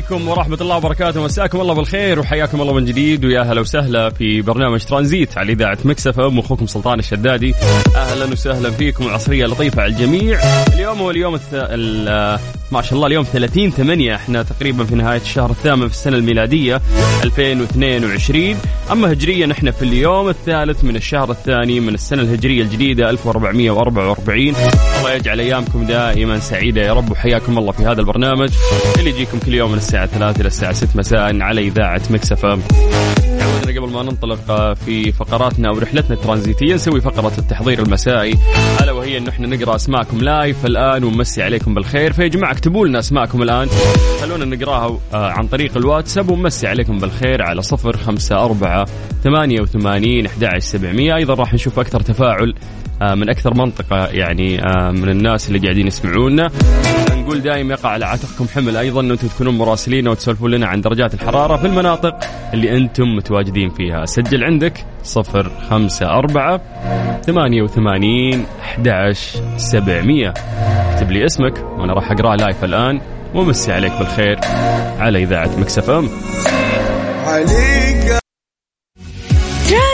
عليكم ورحمة الله وبركاته. مساكم الله بالخير وحياكم الله من جديد. ويا هلا وسهلا في برنامج ترانزيت على إذاعة مكسفة أم. أخوكم سلطان الشدادي. أهلا وسهلا فيكم. وعصرية لطيفة على الجميع. اليوم هو اليوم الث... ال... ما شاء الله اليوم 30 8 إحنا تقريبا في نهاية الشهر الثامن في السنة الميلادية 2022 أما هجريا إحنا في اليوم الثالث من الشهر الثاني من السنة الهجرية الجديدة 1444 الله يجعل أيامكم دائما سعيدة يا رب وحياكم الله في هذا البرنامج اللي يجيكم كل يوم من الساعة 3 إلى الساعة 6 مساء على مكسفة عودنا قبل ما ننطلق آه، في فقراتنا أو رحلتنا الترانزيتية نسوي فقرة التحضير المسائي. ألا وهي انه إحنا نقرأ أسماءكم لايف الآن ونمسي عليكم بالخير. فيا جماعة اكتبوا لنا أسماءكم الآن. خلونا نقرأها آه، عن طريق الواتساب ونمسي عليكم بالخير على صفر خمسة أربعة ثمانية وثمانين سبعمية. أيضا راح نشوف أكثر تفاعل آه، من أكثر منطقة يعني من الناس اللي قاعدين يسمعونا. نقول دائما يقع على عاتقكم حمل. أيضا ان أنتم تكونون مراسلين وتسولفون لنا عن درجات الحرارة في المناطق اللي أنتم متواجدين فيها. سجل عندك صفر خمسة أربعة ثمانية وثمانين أحد سبعمية. اكتب لي اسمك وأنا راح أقرأ live الآن. ومسي عليك بالخير على إذاعة Mix FM. عليك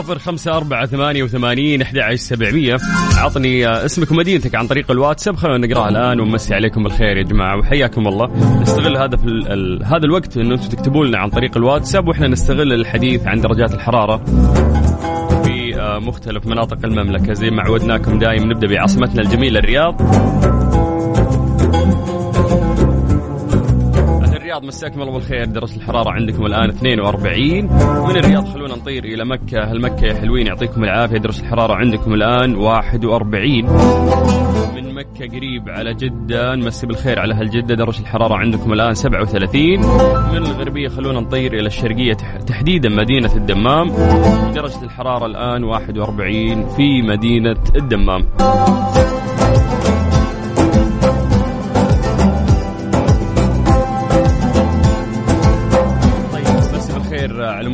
صفر خمسة أربعة ثمانية وثمانين أحد سبعمية. عطني اسمك ومدينتك عن طريق الواتساب. خلونا نقراها الآن ونمسي عليكم بالخير يا جماعة. وحياكم الله. نستغل هذا في ال- ال- هذا الوقت إنه أنتم تكتبوا لنا عن طريق الواتساب وإحنا نستغل الحديث عن درجات الحرارة في آه، مختلف مناطق المملكة. زي ما عودناكم دائما نبدأ بعاصمتنا الجميلة الرياض. الرياض مساكم الله بالخير. درجة الحرارة عندكم الآن 42 من الرياض؟ خلونا نطير إلى مكة. أهل مكة يا حلوين؟ يعطيكم العافية. درجة الحرارة عندكم الآن 41 من مكة قريب على جدة نمسي بالخير على أهل جدة. درجة الحرارة عندكم الآن 37 من الغربية؟ خلونا نطير إلى الشرقية تح- تحديدا مدينة الدمام. درجة الحرارة الآن 41 في مدينة الدمام.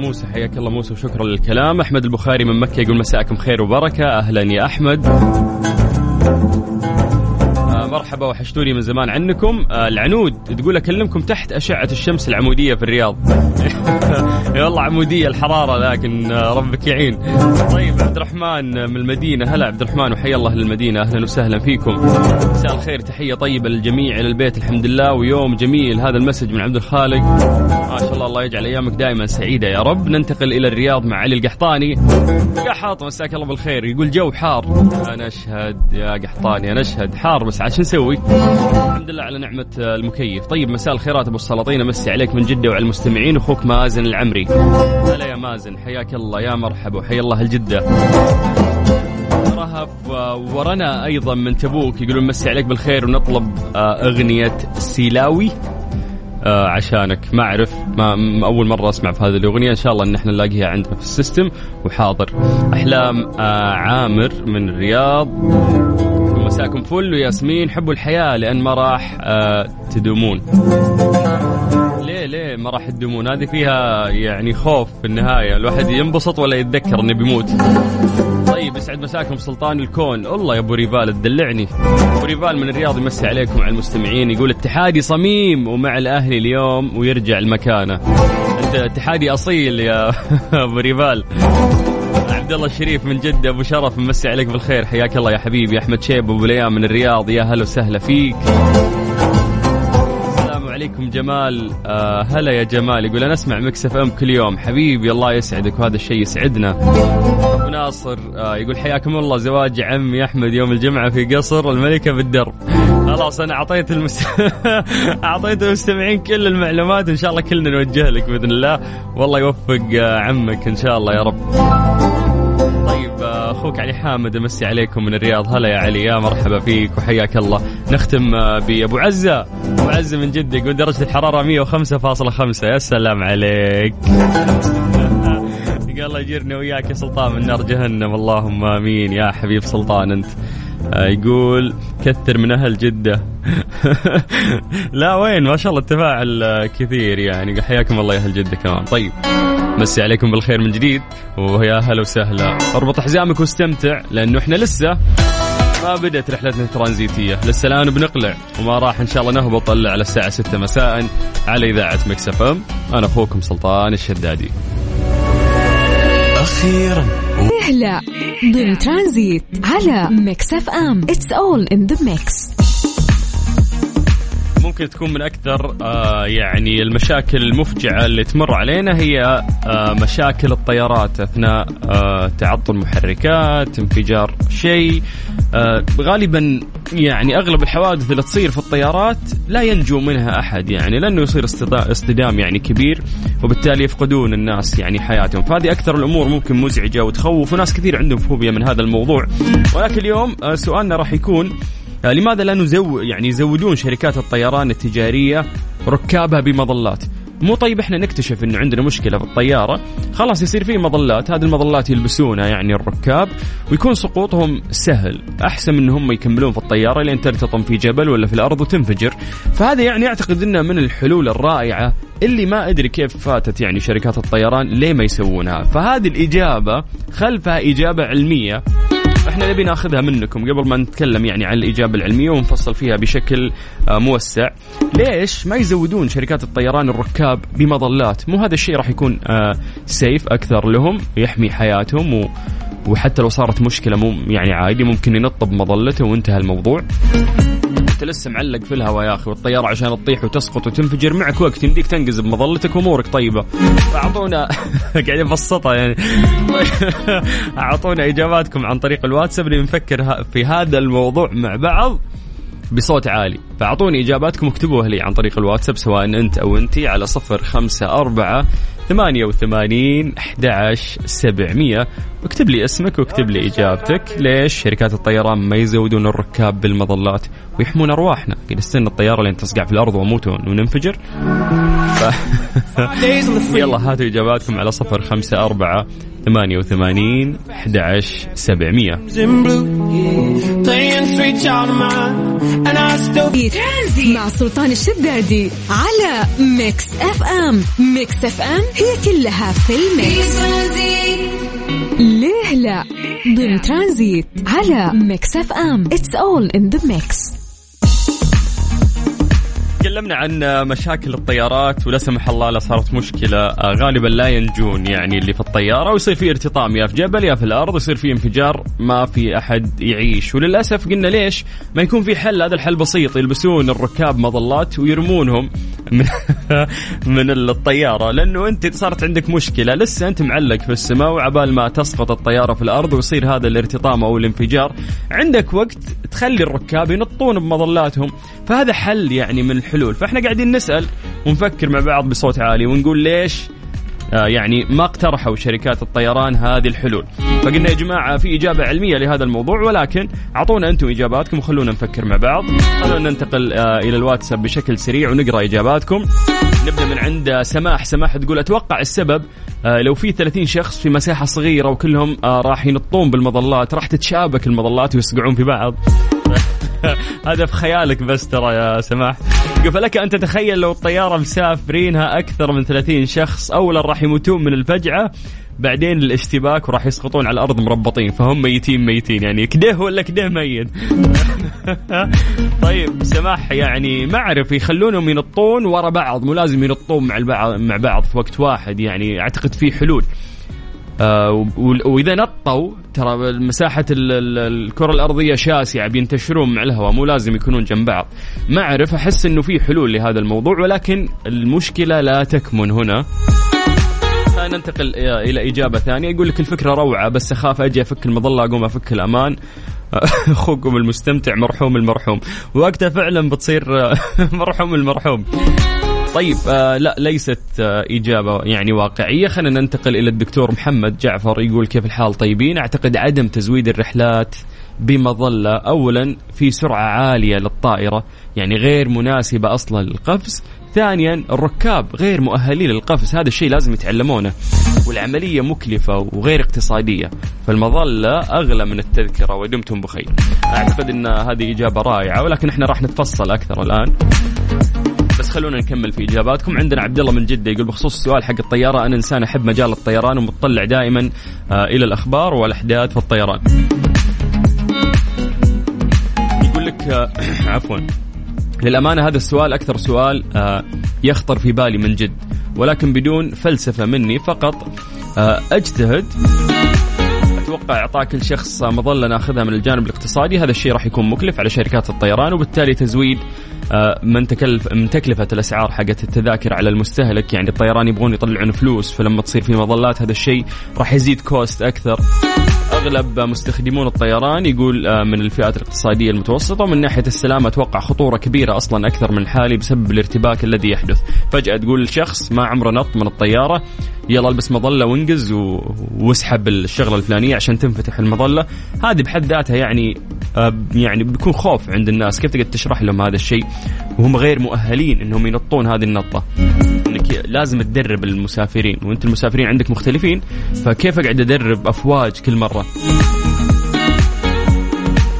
موسى. حياك الله موسى وشكرا للكلام. أحمد البخاري من مكة يقول مساءكم خير وبركة. أهلا يا أحمد. مرحبا وحشتوني من زمان عنكم. آه، العنود تقول أكلمكم تحت أشعة الشمس العمودية في الرياض. يا والله عمودية الحرارة لكن آه، ربك يعين. طيب عبد الرحمن من المدينة. هلا عبد الرحمن وحيا الله للمدينة. أهلا وسهلا فيكم. مساء الخير تحية طيبة للجميع إلى البيت الحمد لله. ويوم جميل هذا المسج من عبد الخالق. ما شاء الله الله يجعل أيامك دائما سعيدة يا رب. ننتقل إلى الرياض مع علي القحطاني. قحط مساك الله بالخير. يقول جو حار. أنا أشهد يا قحطاني أنا أشهد حار بس شو نسوي الحمد لله على نعمة المكيف. طيب مساء الخيرات أبو السلاطين. أمسي عليك من جدة وعلى المستمعين. أخوك مازن العمري. هلا يا مازن. حياك الله. يا مرحبا. وحيا الله الجدة. رهف ورنا أيضا من تبوك يقولون مسي عليك بالخير ونطلب آه، أغنية سيلاوي. آه عشانك. ما أعرف. ما أول مرة أسمع في هذه الأغنية. إن شاء الله إن إحنا نلاقيها عندنا في ال system. وحاضر. أحلام آه عامر من الرياض. مساكم فل وياسمين. حبوا الحياة لأن ما راح آه تدومون. ليه ليه ما راح تدومون؟ هذه فيها يعني خوف في النهاية. الواحد ينبسط ولا يتذكر إنه بيموت. طيب يسعد مساكم سلطان الكون. الله يا أبو ريفال تدلعني. أبو ريفال من الرياض يمسي عليكم على المستمعين. يقول اتحادي صميم ومع الأهلي اليوم ويرجع المكانة. أنت اتحادي أصيل يا أبو ريفال. عبد الله الشريف من جدة أبو شرف ممسي عليك بالخير. حياك الله يا حبيبي. أحمد شيب أبو ليام من الرياض. يا هلا وسهلا فيك. السلام عليكم جمال. آه هلا يا جمال. يقول أنا أسمع Mix FM كل يوم. حبيبي الله يسعدك وهذا الشيء يسعدنا. أبو ناصر آه يقول حياكم الله. زواج عمي أحمد يوم الجمعة في قصر الملكة بالدرب خلاص أنا أعطيت المس... أعطيت المستمعين كل المعلومات. إن شاء الله كلنا نوجه لك بإذن الله. والله يوفق آه، عمك إن شاء الله يا رب. أخوك علي حامد أمسي عليكم من الرياض. هلا يا علي يا مرحبا فيك وحياك الله. نختم آه، بأبو عزة. أبو عزة من جدة يقول درجة الحرارة 105.5 يا سلام عليك. الله يجيرنا وياك يا سلطان من نار جهنم. اللهم آمين. يا حبيب سلطان أنت. آه، يقول كثر من أهل جدة. لا وين؟ ما شاء الله التفاعل كثير يعني. حياكم الله يا أهل جدة كمان. طيب. مسي عليكم بالخير من جديد. ويا هلا وسهلا. أربط حزامك واستمتع لأنه إحنا لسه ما بدأت رحلتنا الترانزيتية. لسه الآن بنقلع وما راح إن شاء الله نهبط إلا على الساعة 6 مساء على إذاعة Mix FM. أنا أخوكم سلطان الشدادي. أخيرا. أهلا ضمن ترانزيت على Mix FM. it's all in the mix ممكن تكون من أكثر آه يعني المشاكل المفجعة اللي تمر علينا هي آه مشاكل الطيارات أثناء آه تعطل محركات انفجار شيء. آه غالبا يعني أغلب الحوادث اللي تصير في الطيارات لا ينجو منها أحد يعني لأنه يصير اصطدا- اصطدام يعني كبير وبالتالي يفقدون الناس يعني حياتهم. فهذه أكثر الأمور ممكن مزعجة وتخوف وناس كثير عندهم فوبيا من هذا الموضوع. ولكن اليوم آه سؤالنا راح يكون لماذا لا نزو يعني يزودون شركات الطيران التجارية ركابها بمظلات؟ مو طيب إحنا نكتشف إنه عندنا مشكلة في الطيارة. خلاص يصير في مظلات هذه المظلات يلبسونها يعني الركاب ويكون سقوطهم سهل. أحسن من هم يكملون في الطيارة لين ترتطم في جبل ولا في الأرض وتنفجر. فهذا يعني أعتقد انها من الحلول الرائعة اللي ما أدري كيف فاتت يعني شركات الطيران ليه ما يسوونها. فهذه الإجابة خلفها إجابة علمية. إحنا نبي ناخذها منكم قبل ما نتكلم يعني عن الإجابة العلمية ونفصل فيها بشكل آه، موسع. ليش ما يزودون شركات الطيران الركاب بمظلات؟ مو هذا الشيء راح يكون آه، سيف أكثر لهم يحمي حياتهم و وحتى لو صارت مشكلة مو يعني عادي ممكن ينط بمظلته وانتهى الموضوع. انت لسه معلق في الهواء يا أخي والطيارة عشان تطيح وتسقط وتنفجر معك وقت يمديك تنقز بمظلتك وأمورك طيبة. فاعطونا قاعد أبسطها يعني. أعطونا إجاباتكم عن طريق الواتساب ه- في هذا الموضوع مع بعض بصوت عالي. فأعطوني إجاباتكم واكتبوها لي عن طريق الواتساب سواء أنت أو أنتي على صفر خمسة أربعة ثمانية وثمانين أحد سبعمية. اكتب لي اسمك واكتب لي إجابتك. ليش شركات الطيران ما يزودون الركاب بالمظلات ويحمون أرواحنا؟ قد استنى الطيارة لين تصقع في الأرض ونموت وننفجر. ف... يلا هاتوا إجاباتكم على صفر خمسة أربعة ثمانية وثمانين أحد سبعمية. In blue, playing sweet child of mine, and I still ترانزيت مع سلطان الشدادي على Mix FM Mix FM هي كلها في ال mix. ليه لا؟ ضمن ترانزيت على Mix FM it's all in the mix تكلمنا عن مشاكل الطيارات ولا سمح الله لا صارت مشكلة. آه، غالبا لا ينجون يعني اللي في الطيارة ويصير في ارتطام يا في جبل يا في الأرض ويصير في انفجار ما في أحد يعيش. وللأسف قلنا ليش؟ ما يكون في حل هذا الحل بسيط يلبسون الركاب مظلات ويرمونهم. من, من الطيارة. لأنه أنت صارت عندك مشكلة. لسه أنت معلق في السماء وعبال ما تسقط الطيارة في الأرض ويصير هذا الارتطام أو الانفجار عندك وقت تخلي الركاب ينطون بمظلاتهم. فهذا حل يعني من الحلول. فإحنا قاعدين نسأل ونفكر مع بعض بصوت عالي ونقول ليش يعني ما اقترحوا شركات الطيران هذه الحلول. فقلنا يا جماعة في إجابة علمية لهذا الموضوع ولكن أعطونا أنتم إجاباتكم وخلونا نفكر مع بعض. خلونا ننتقل آه إلى الواتساب بشكل سريع ونقرأ إجاباتكم. نبدأ من عند سماح. سماح تقول أتوقع السبب آه لو في 30 شخص في مساحة صغيرة وكلهم آه راح ينطون بالمظلات راح تتشابك المظلات ويصقعون في بعض. هذا في خيالك بس ترى يا سماح. فلك أن تتخيل لو الطيارة مسافرينها أكثر من 30 شخص اولا راح يموتون من الفجعة بعدين الاشتباك وراح يسقطون على الأرض مربطين فهم ميتين ميتين يعني كده ولا كده ميت؟ طيب سماح يعني ما اعرف يخلونهم ينطون ورا بعض مو لازم ينطون مع البعض مع بعض في وقت واحد يعني أعتقد في حلول. آه وإذا نطوا ترى مساحة الكرة الأرضية شاسعة بينتشرون مع الهواء مو لازم يكونون جنب بعض. ما أعرف أحس إنه في حلول لهذا الموضوع ولكن المشكلة لا تكمن هنا. ننتقل إلى إجابة ثانية. يقول لك الفكرة روعة بس أخاف أجي أفك المظلة أقوم أفك الأمان. أخوكم المستمتع مرحوم المرحوم. وقتها فعلا بتصير مرحوم المرحوم. طيب آه لا ليست آه إجابة يعني واقعية. خلينا ننتقل إلى الدكتور محمد جعفر يقول كيف الحال طيبين؟ أعتقد عدم تزويد الرحلات بمظلة أولا في سرعة عالية للطائرة يعني غير مناسبة أصلا للقفز. ثانيا الركاب غير مؤهلين للقفز هذا الشيء لازم يتعلمونه والعملية مكلفة وغير اقتصادية فالمظلة أغلى من التذكرة ودمتم بخير. أعتقد أن هذه إجابة رائعة ولكن إحنا راح نتفصل أكثر الآن. بس خلونا نكمل في إجاباتكم. عندنا عبد الله من جدة يقول بخصوص السؤال حق الطيارة أنا إنسان أحب مجال الطيران ومطلع دائما آه إلى الأخبار والأحداث في الطيران يقول لك آه عفوا. للأمانة هذا السؤال أكثر سؤال آه يخطر في بالي من جد ولكن بدون فلسفة مني فقط أجتهد أتوقع إعطاء كل شخص مظلة ناخذها من الجانب الاقتصادي. هذا الشيء راح يكون مكلف على شركات الطيران وبالتالي تزويد آه، من تكلف من تكلفة الأسعار حقت التذاكر على المستهلك. يعني الطيران يبغون يطلعون فلوس فلما تصير في مظلات هذا الشيء راح يزيد cost أكثر. أغلب مستخدمون الطيران يقول آه، من الفئات الاقتصادية المتوسطة ومن ناحية السلامه أتوقع خطورة كبيرة أصلا أكثر من الحالي بسبب الارتباك الذي يحدث. فجأة تقول الشخص ما عمره نط من الطيارة يلا البس مظلة وانجز واسحب الشغلة الفلانية عشان تنفتح المظلة. هذه بحد ذاتها يعني آه، يعني بيكون خوف عند الناس. كيف تقدر تشرح لهم هذا الشيء؟ وهم غير مؤهلين إنهم ينطون هذه النطة. لازم تدرب المسافرين وانت المسافرين عندك مختلفين فكيف اقعد ادرب افواج كل مرة؟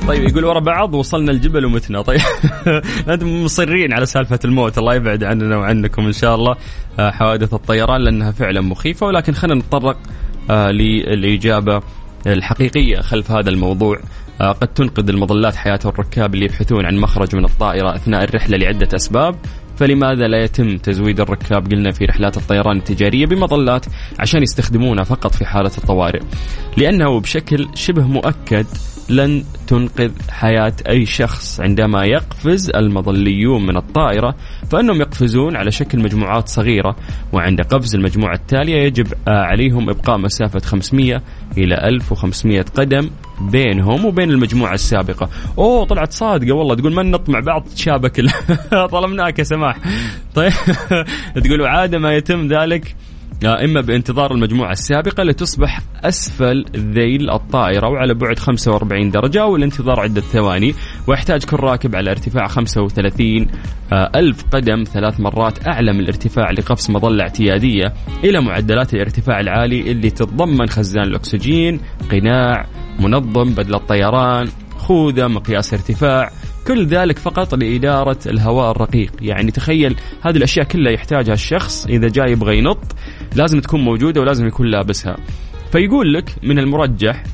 طيب يقول ورا بعض وصلنا الجبل ومتنا. طيب أنتم مصرين على سالفة الموت الله يبعد عننا وعنكم إن شاء الله. آه، حوادث الطيران لأنها فعلا مخيفة ولكن خلينا نتطرق آه، للإجابة الحقيقية خلف هذا الموضوع. آه، قد تنقذ المظلات حياة الركاب اللي يبحثون عن مخرج من الطائرة أثناء الرحلة لعدة أسباب. فلماذا لا يتم تزويد الركاب؟ قلنا في رحلات الطيران التجارية بمظلات عشان يستخدمونها فقط في حالة الطوارئ. لأنه بشكل شبه مؤكد لن تنقذ حياة أي شخص. عندما يقفز المظليون من الطائرة فإنهم يقفزون على شكل مجموعات صغيرة وعند قفز المجموعة التالية يجب عليهم إبقاء مسافة 500 إلى 1500 قدم بينهم وبين المجموعة السابقة. أوه طلعت صادقة والله. تقول ما ننط مع بعض تشابك ظلمناك يا سماح. طيب تقول وعادة ما يتم ذلك. إما بانتظار المجموعة السابقة لتصبح أسفل ذيل الطائرة وعلى بعد 45 درجة أو الانتظار عدة ثواني ويحتاج كل راكب على ارتفاع 35 آه، ألف قدم ثلاث مرات أعلى من الارتفاع لقفز مظلة اعتيادية إلى معدلات الارتفاع العالي اللي تتضمن خزان الأكسجين قناع منظم بدل الطيران خوذة مقياس ارتفاع كل ذلك فقط لإدارة الهواء الرقيق. يعني تخيل هذه الأشياء كلها يحتاجها الشخص إذا جاي يبغى ينط لازم تكون موجودة ولازم يكون لابسها. فيقول لك من المرجح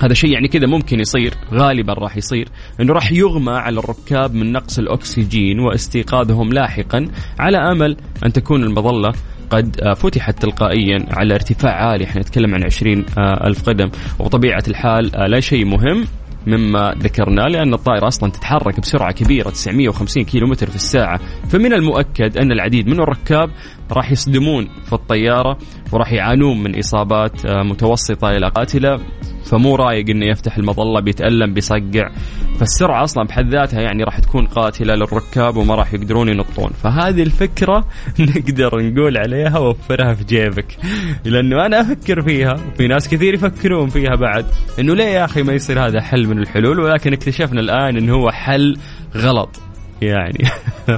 هذا شيء يعني كذا ممكن يصير غالبا راح يصير إنه راح يغمى على الركاب من نقص الأكسجين واستيقاظهم لاحقا على أمل أن تكون المظلة قد فتحت تلقائيا على ارتفاع عالي. إحنا نتكلم عن 20 ألف قدم. وبطبيعة الحال لا شيء مهم. مما ذكرناه لأن الطائرة أصلا تتحرك بسرعة كبيرة 950 كيلومتر في الساعة. فمن المؤكد أن العديد من الركاب راح يصدمون في الطيارة وراح يعانون من إصابات آه، متوسطة إلى قاتلة. فمو رأيق إنه يفتح المظلة بيتألم بيصقع. فالسرعة أصلا بحد ذاتها يعني راح تكون قاتلة للركاب وما راح يقدرون ينطون. فهذه الفكرة نقدر نقول عليها وفرها في جيبك. لأنه أنا أفكر فيها وفي ناس كثير يفكرون فيها بعد. إنه ليه يا أخي ما يصير هذا حل من الحلول ولكن اكتشفنا الآن انه هو حل غلط. يعني.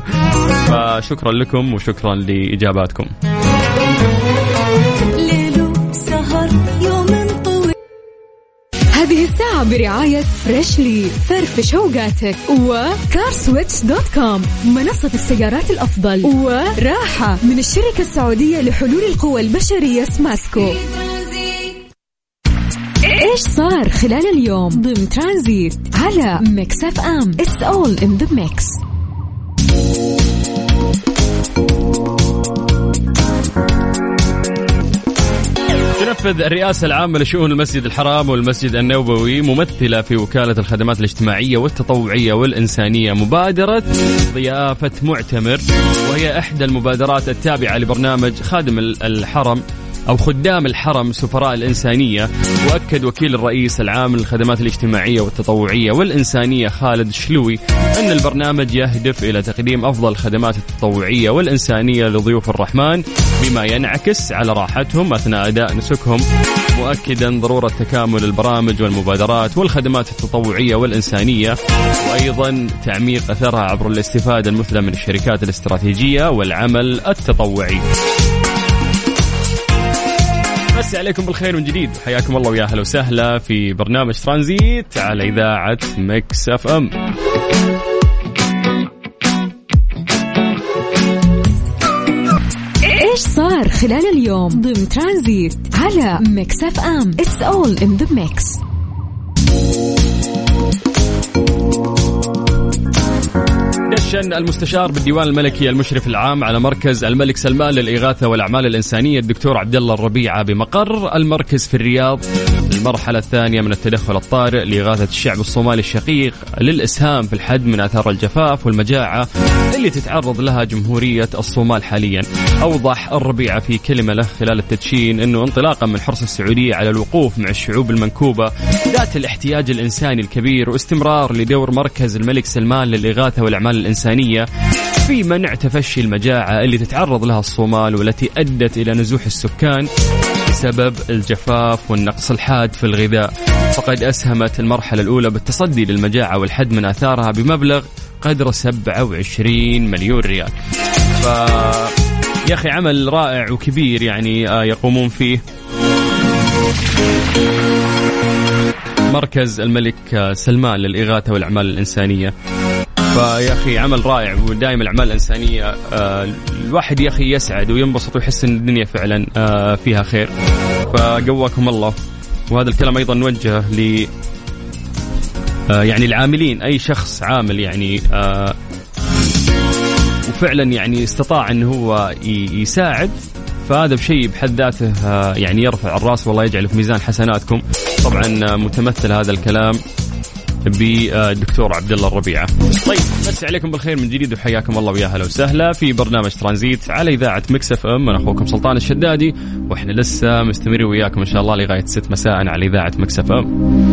فشكرا لكم وشكرا لإجاباتكم. هذه الساعة برعاية Freshly فرفش اوقاتك و CarSwitch dot com. منصة السيارات الأفضل وراحة من الشركة السعودية لحلول القوى البشرية سماسكو. صار خلال اليوم ضمن ترانزيت على Mix FM it's all in the mix تنفذ الرئاسة العامة لشؤون المسجد الحرام والمسجد النبوي ممثلة في وكالة الخدمات الاجتماعية والتطوعية والإنسانية مبادرة ضيافة معتمر وهي إحدى المبادرات التابعة لبرنامج خادم الحرم أو خدام الحرم سفراء الإنسانية وأكد وكيل الرئيس العام للخدمات الاجتماعية والتطوعية والإنسانية خالد شلوي أن البرنامج يهدف إلى تقديم أفضل الخدمات التطوعية والإنسانية لضيوف الرحمن بما ينعكس على راحتهم أثناء أداء نسكهم مؤكدا ضرورة تكامل البرامج والمبادرات والخدمات التطوعية والإنسانية وأيضا تعميق أثرها عبر الاستفادة المثلى من الشركات الاستراتيجية والعمل التطوعي. مسي عليكم بالخير من جديد. حياكم الله ويا أهلا وسهلا في برنامج ترانزيت على إذاعة Mix FM. إيش صار خلال اليوم ضمن ترانزيت على Mix FM؟ it's all in the mix دشن المستشار بالديوان الملكي المشرف العام على مركز الملك سلمان للإغاثة والأعمال الإنسانية الدكتور عبد الله الربيعة بمقر المركز في الرياض. المرحلة الثانية من التدخل الطارئ لإغاثة الشعب الصومالي الشقيق للإسهام في الحد من آثار الجفاف والمجاعة اللي تتعرض لها جمهورية الصومال حاليا. أوضح الربيعة في كلمة له خلال التدشين أنه انطلاقا من حرص السعودية على الوقوف مع الشعوب المنكوبة ذات الاحتياج الإنساني الكبير واستمرار لدور مركز الملك سلمان للإغاثة والأعمال الإنسانية في منع تفشي المجاعة اللي تتعرض لها الصومال والتي أدت إلى نزوح السكان. بسبب الجفاف والنقص الحاد في الغذاء. فقد أسهمت المرحلة الأولى بالتصدي للمجاعة والحد من آثارها بمبلغ قدر 27 مليون ريال. ف يا أخي عمل رائع وكبير يعني آه، يقومون فيه. مركز الملك سلمان للإغاثة والأعمال الإنسانية. فيا أخي عمل رائع ودائما الأعمال الإنسانية. آه الواحد يا أخي يسعد وينبسط ويحس إن الدنيا فعلا آه فيها خير. فقواكم الله. وهذا الكلام أيضا نوجهه ل آه يعني العاملين. أي شخص عامل يعني وفعلا يعني استطاع انه هو يساعد فهذا بشيء بحد ذاته يعني يرفع الرأس والله يجعله في ميزان حسناتكم. طبعا متمثل هذا الكلام. بالدكتور عبد الله الربيعة. طيب مسي عليكم بالخير من جديد وحياكم الله ويا هلا وسهلا في برنامج ترانزيت على إذاعة Mix FM أنا أخوكم سلطان الشدادي وإحنا لسه مستمرين وياكم إن شاء الله لغاية 6 مساء على إذاعة Mix FM.